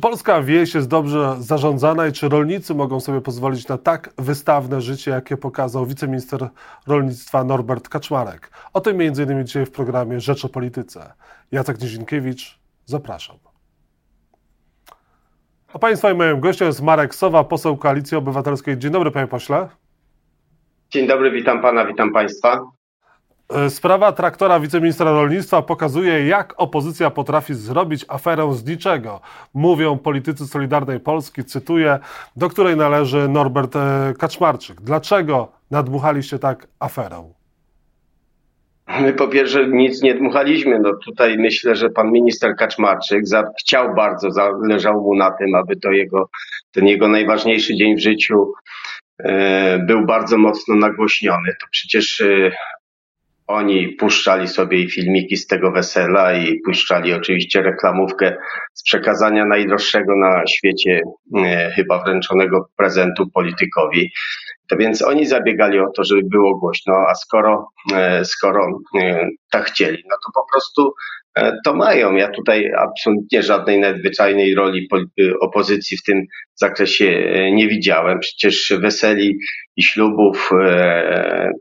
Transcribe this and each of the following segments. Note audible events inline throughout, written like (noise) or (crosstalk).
Czy polska wieś jest dobrze zarządzana i czy rolnicy mogą sobie pozwolić na tak wystawne życie, jakie pokazał wiceminister rolnictwa Norbert Kaczmarek? O tym m.in. dzisiaj w programie Rzecz o Polityce. Jacek Nizinkiewicz, zapraszam. A Państwa i moim gościem jest Marek Sowa, poseł Koalicji Obywatelskiej. Dzień dobry, panie pośle. Dzień dobry, witam pana, witam państwa. E, sprawa traktora wiceministra rolnictwa pokazuje, jak opozycja potrafi zrobić aferę z niczego. Mówią politycy Solidarnej Polski, cytuję, do której należy Norbert e, Kaczmarczyk. Dlaczego nadmuchaliście tak aferę? My po pierwsze nic nie dmuchaliśmy. No tutaj myślę, że pan minister Kaczmarczyk za, chciał bardzo, zależało mu na tym, aby to jego, ten jego najważniejszy dzień w życiu e, był bardzo mocno nagłośniony. To przecież oni puszczali sobie filmiki z tego wesela i puszczali oczywiście reklamówkę z przekazania najdroższego na świecie, e, chyba wręczonego prezentu politykowi. Więc oni zabiegali o to, żeby było głośno, a skoro, e, skoro e, tak chcieli, no to po prostu e, to mają. Ja tutaj absolutnie żadnej nadzwyczajnej roli opozycji w tym zakresie nie widziałem. Przecież weseli i ślubów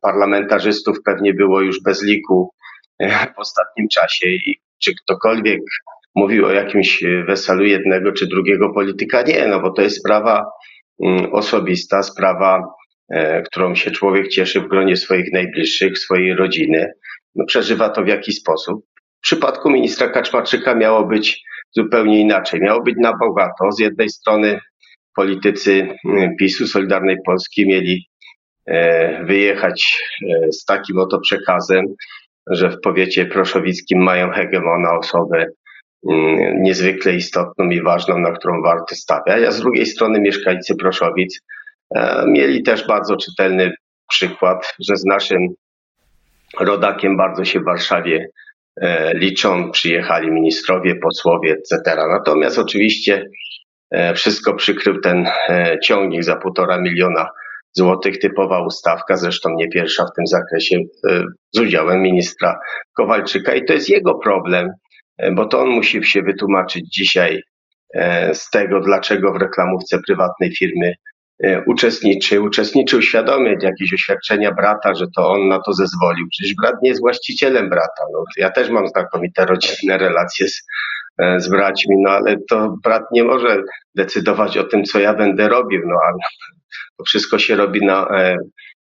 parlamentarzystów pewnie było już bez liku w ostatnim czasie i czy ktokolwiek mówił o jakimś weselu jednego czy drugiego polityka? Nie, no bo to jest sprawa mm, osobista, sprawa którą się człowiek cieszy w gronie swoich najbliższych, swojej rodziny. No, przeżywa to w jakiś sposób. W przypadku ministra Kaczmarczyka miało być zupełnie inaczej. Miało być na bogato. Z jednej strony politycy mm, PiSu, Solidarnej Polski mieli e, wyjechać e, z takim oto przekazem, że w powiecie proszowickim mają hegemona, osobę mm, niezwykle istotną i ważną, na którą warto stawiać, a z drugiej strony mieszkańcy Proszowic E, mieli też bardzo czytelny przykład, że z naszym rodakiem bardzo się w Warszawie e, liczą, przyjechali ministrowie, posłowie, etc. Natomiast oczywiście e, wszystko przykrył ten ciągnik za półtora miliona złotych, typowa ustawka, zresztą nie pierwsza w tym zakresie, z udziałem ministra Kowalczyka i to jest jego problem, bo to on musi się wytłumaczyć dzisiaj z tego, dlaczego w reklamówce prywatnej firmy E, uczestniczy, uczestniczył świadomie jakieś oświadczenia brata, że to on na to zezwolił. Przecież brat nie jest właścicielem brata. No, ja też mam znakomite rodzinne relacje z, e, z braćmi, no ale to brat nie może decydować o tym, co ja będę robił, no ale to wszystko się robi na e,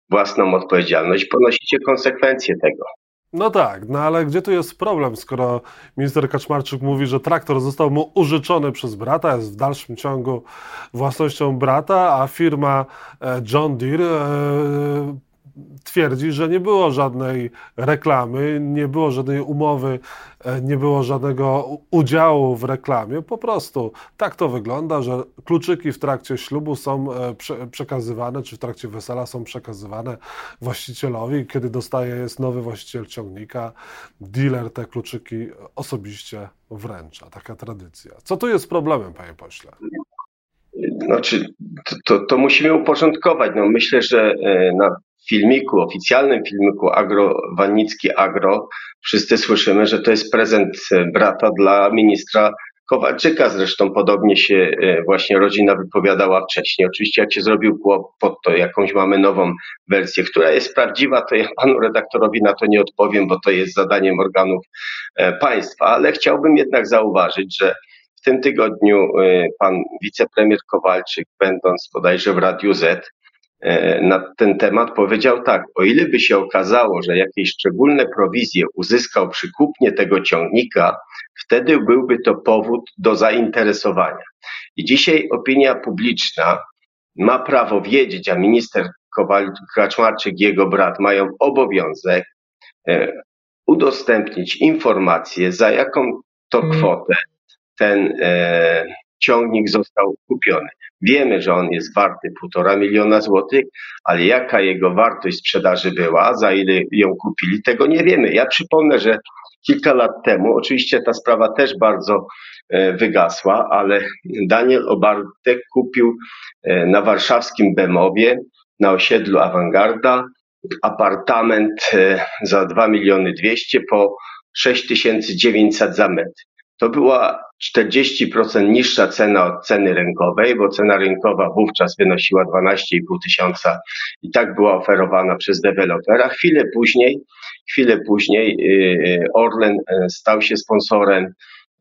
własną odpowiedzialność. Ponosicie konsekwencje tego. No tak, no ale gdzie tu jest problem, skoro minister Kaczmarczyk mówi, że traktor został mu użyczony przez brata, jest w dalszym ciągu własnością brata, a firma e, John Deere e, twierdzi, że nie było żadnej reklamy, nie było żadnej umowy, e, nie było żadnego udziału w reklamie. Po prostu tak to wygląda, że kluczyki w trakcie ślubu są e, przekazywane, czy w trakcie wesela są przekazywane właścicielowi. Kiedy dostaje jest nowy właściciel ciągnika, dealer te kluczyki osobiście wręcza. Taka tradycja. Co tu jest problemem, panie pośle? Znaczy, to, to, musimy uporządkować. No, myślę, że e, na filmiku, oficjalnym filmiku Agro, Wannicki Agro, wszyscy słyszymy, że to jest prezent e, brata dla ministra Kowalczyka. Zresztą podobnie się e, właśnie rodzina wypowiadała wcześniej. Oczywiście jak się zrobił kłopot, to jakąś mamy nową wersję, która jest prawdziwa, to ja panu redaktorowi na to nie odpowiem, bo to jest zadaniem organów e, państwa, ale chciałbym jednak zauważyć, że w tym tygodniu pan wicepremier Kowalczyk, będąc bodajże w Radiu Z, na ten temat powiedział tak, o ile by się okazało, że jakieś szczególne prowizje uzyskał przy kupnie tego ciągnika, wtedy byłby to powód do zainteresowania. I dzisiaj opinia publiczna ma prawo wiedzieć, a minister Kaczmarczyk i jego brat mają obowiązek e, udostępnić informację, za jaką to mm. kwotę ten e, ciągnik został kupiony. Wiemy, że on jest warty półtora miliona złotych, ale jaka jego wartość sprzedaży była, za ile ją kupili, tego nie wiemy. Ja przypomnę, że kilka lat temu, oczywiście ta sprawa też bardzo e, wygasła, ale Daniel Obartek kupił e, na warszawskim Bemowie, na osiedlu Awangarda, apartament e, za 2 miliony 200 po 6900 za metr. To była 40% niższa cena od ceny rynkowej, bo cena rynkowa wówczas wynosiła 12,5 tysiąca i tak była oferowana przez dewelopera. Chwilę później, chwilę później y, Orlen y, stał się sponsorem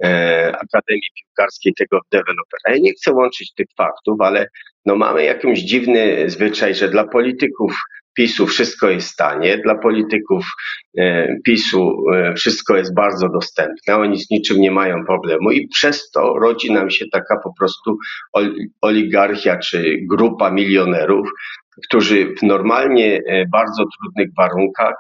E, Akademii Piłkarskiej tego dewelopera. Ja nie chcę łączyć tych faktów, ale no mamy jakiś dziwny zwyczaj, że dla polityków PiSu wszystko jest tanie, dla polityków e, PiSu e, wszystko jest bardzo dostępne, oni z niczym nie mają problemu i przez to rodzi nam się taka po prostu oligarchia czy grupa milionerów, którzy w normalnie bardzo trudnych warunkach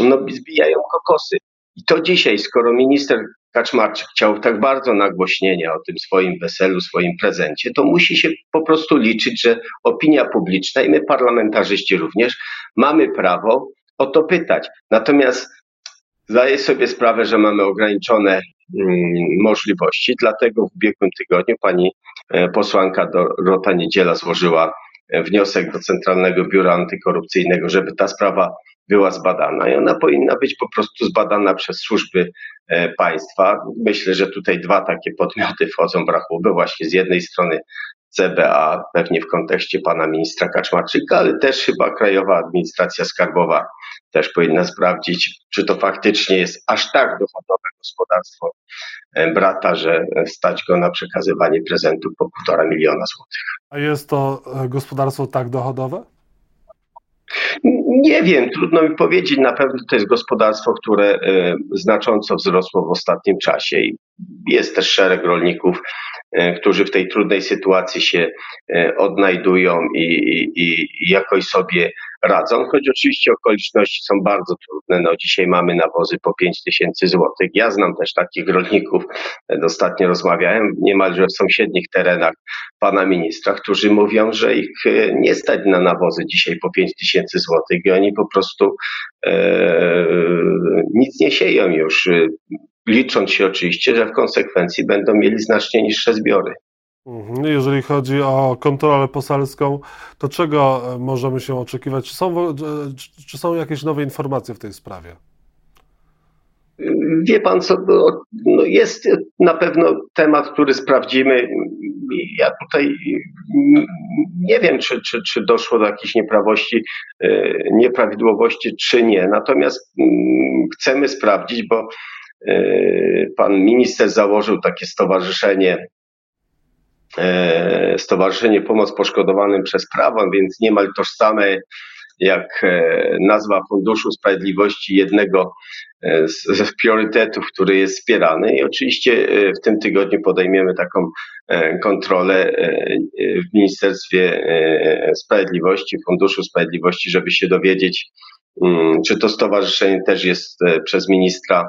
no, zbijają kokosy. I to dzisiaj, skoro minister Kaczmarczyk chciał tak bardzo nagłośnienia o tym swoim weselu, swoim prezencie, to musi się po prostu liczyć, że opinia publiczna i my parlamentarzyści również mamy prawo o to pytać. Natomiast zdaję sobie sprawę, że mamy ograniczone mm, możliwości, dlatego w ubiegłym tygodniu pani e, posłanka Dorota Niedziela złożyła e, wniosek do Centralnego Biura Antykorupcyjnego, żeby ta sprawa była zbadana i ona powinna być po prostu zbadana przez służby e, państwa. Myślę, że tutaj dwa takie podmioty wchodzą w rachubę, właśnie z jednej strony CBA, pewnie w kontekście pana ministra Kaczmarczyka, ale też chyba Krajowa Administracja Skarbowa też powinna sprawdzić, czy to faktycznie jest aż tak dochodowe gospodarstwo e, brata, że stać go na przekazywanie prezentów po półtora miliona złotych. A jest to e, gospodarstwo tak dochodowe? Nie wiem, trudno mi powiedzieć. Na pewno to jest gospodarstwo, które e, znacząco wzrosło w ostatnim czasie i jest też szereg rolników, e, którzy w tej trudnej sytuacji się e, odnajdują i, i, i jakoś sobie radzą, choć oczywiście okoliczności są bardzo trudne. No, dzisiaj mamy nawozy po 5 tysięcy złotych. Ja znam też takich rolników, ostatnio rozmawiałem niemalże w sąsiednich terenach pana ministra, którzy mówią, że ich nie stać na nawozy dzisiaj po 5 tysięcy złotych i oni po prostu e, nic nie sieją już licząc się oczywiście, że w konsekwencji będą mieli znacznie niższe zbiory. Mhm. Jeżeli chodzi o kontrolę poselską, to czego e, możemy się oczekiwać? Czy są, e, czy są jakieś nowe informacje w tej sprawie? Wie pan co, no jest na pewno temat, który sprawdzimy. Ja tutaj nie wiem, czy, czy, czy doszło do jakiejś nieprawości, e, nieprawidłowości, czy nie. Natomiast mm, chcemy sprawdzić, bo pan minister założył takie stowarzyszenie, Stowarzyszenie Pomoc Poszkodowanym przez Prawo, więc niemal tożsame jak e, nazwa Funduszu Sprawiedliwości jednego z, z priorytetów, który jest wspierany. I oczywiście w tym tygodniu podejmiemy taką kontrolę w Ministerstwie Sprawiedliwości, Funduszu Sprawiedliwości, żeby się dowiedzieć, mm, czy to stowarzyszenie też jest przez ministra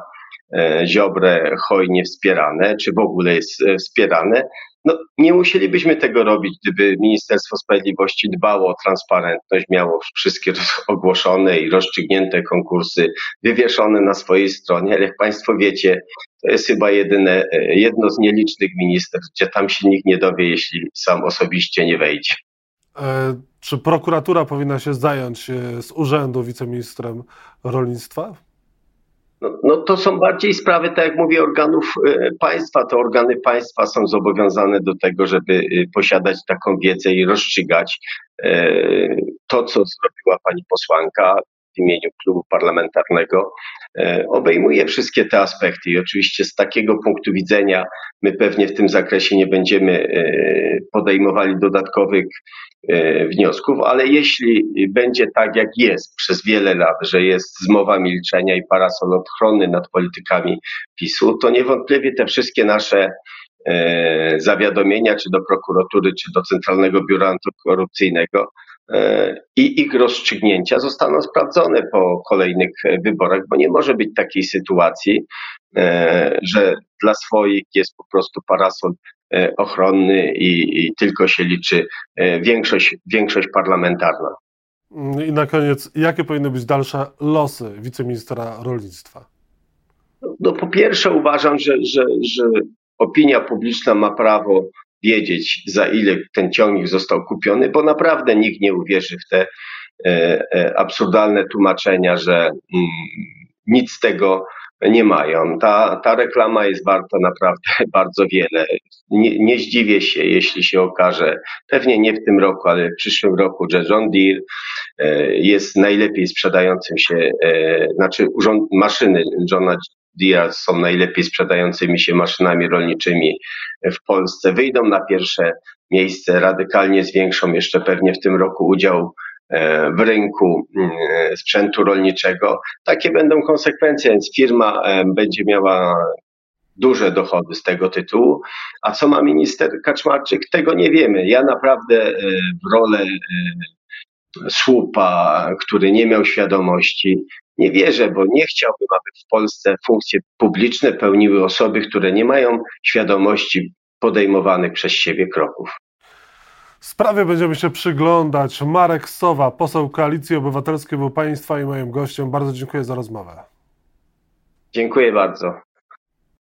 E, Ziobrę hojnie wspierane, czy w ogóle jest e, wspierane. No, nie musielibyśmy tego robić, gdyby Ministerstwo Sprawiedliwości dbało o transparentność, miało wszystkie (laughs) ogłoszone i rozstrzygnięte konkursy wywieszone na swojej stronie, ale jak Państwo wiecie, to jest chyba jedyne, e, jedno z nielicznych ministerstw, gdzie tam się nikt nie dowie, jeśli sam osobiście nie wejdzie. Czy prokuratura powinna się zająć z urzędu wiceministrem rolnictwa? No, no, to są bardziej sprawy, tak jak mówię, organów e, państwa. To organy państwa są zobowiązane do tego, żeby e, posiadać taką wiedzę i rozstrzygać e, to, co zrobiła pani posłanka w imieniu klubu parlamentarnego, obejmuje wszystkie te aspekty. I oczywiście z takiego punktu widzenia my pewnie w tym zakresie nie będziemy podejmowali dodatkowych E, wniosków, ale jeśli będzie tak, jak jest przez wiele lat, że jest zmowa milczenia i parasol ochrony nad politykami PiSu, to niewątpliwie te wszystkie nasze e, zawiadomienia, czy do prokuratury, czy do Centralnego Biura Antykorupcyjnego e, i ich rozstrzygnięcia zostaną sprawdzone po kolejnych wyborach, bo nie może być takiej sytuacji, że dla swoich jest po prostu parasol E, ochronny i, i tylko się liczy e, większość, większość parlamentarna. I na koniec, jakie powinny być dalsze losy wiceministra rolnictwa? No, po pierwsze uważam, że, że, że opinia publiczna ma prawo wiedzieć, za ile ten ciągnik został kupiony, bo naprawdę nikt nie uwierzy w te e, e, absurdalne tłumaczenia, że mm, nic z tego nie mają. Ta, ta reklama jest warta naprawdę (laughs) bardzo wiele. Nie, nie zdziwię się, jeśli się okaże, pewnie nie w tym roku, ale w przyszłym roku, że John Deere e, jest najlepiej sprzedającym się, znaczy urząd, maszyny Johna Deere są najlepiej sprzedającymi się maszynami rolniczymi w Polsce. Wyjdą na pierwsze miejsce, radykalnie zwiększą jeszcze pewnie w tym roku udział e, w rynku mm, sprzętu rolniczego. Takie będą konsekwencje, więc firma e, będzie miała duże dochody z tego tytułu. A co ma minister Kaczmarczyk? Tego nie wiemy. Ja naprawdę e, w rolę słupa, który nie miał świadomości, nie wierzę, bo nie chciałbym, aby w Polsce funkcje publiczne pełniły osoby, które nie mają świadomości podejmowanych przez siebie kroków. Sprawie będziemy się przyglądać. Marek Sowa, poseł Koalicji Obywatelskiej był Państwa i moim gościem. Bardzo dziękuję za rozmowę. Dziękuję bardzo.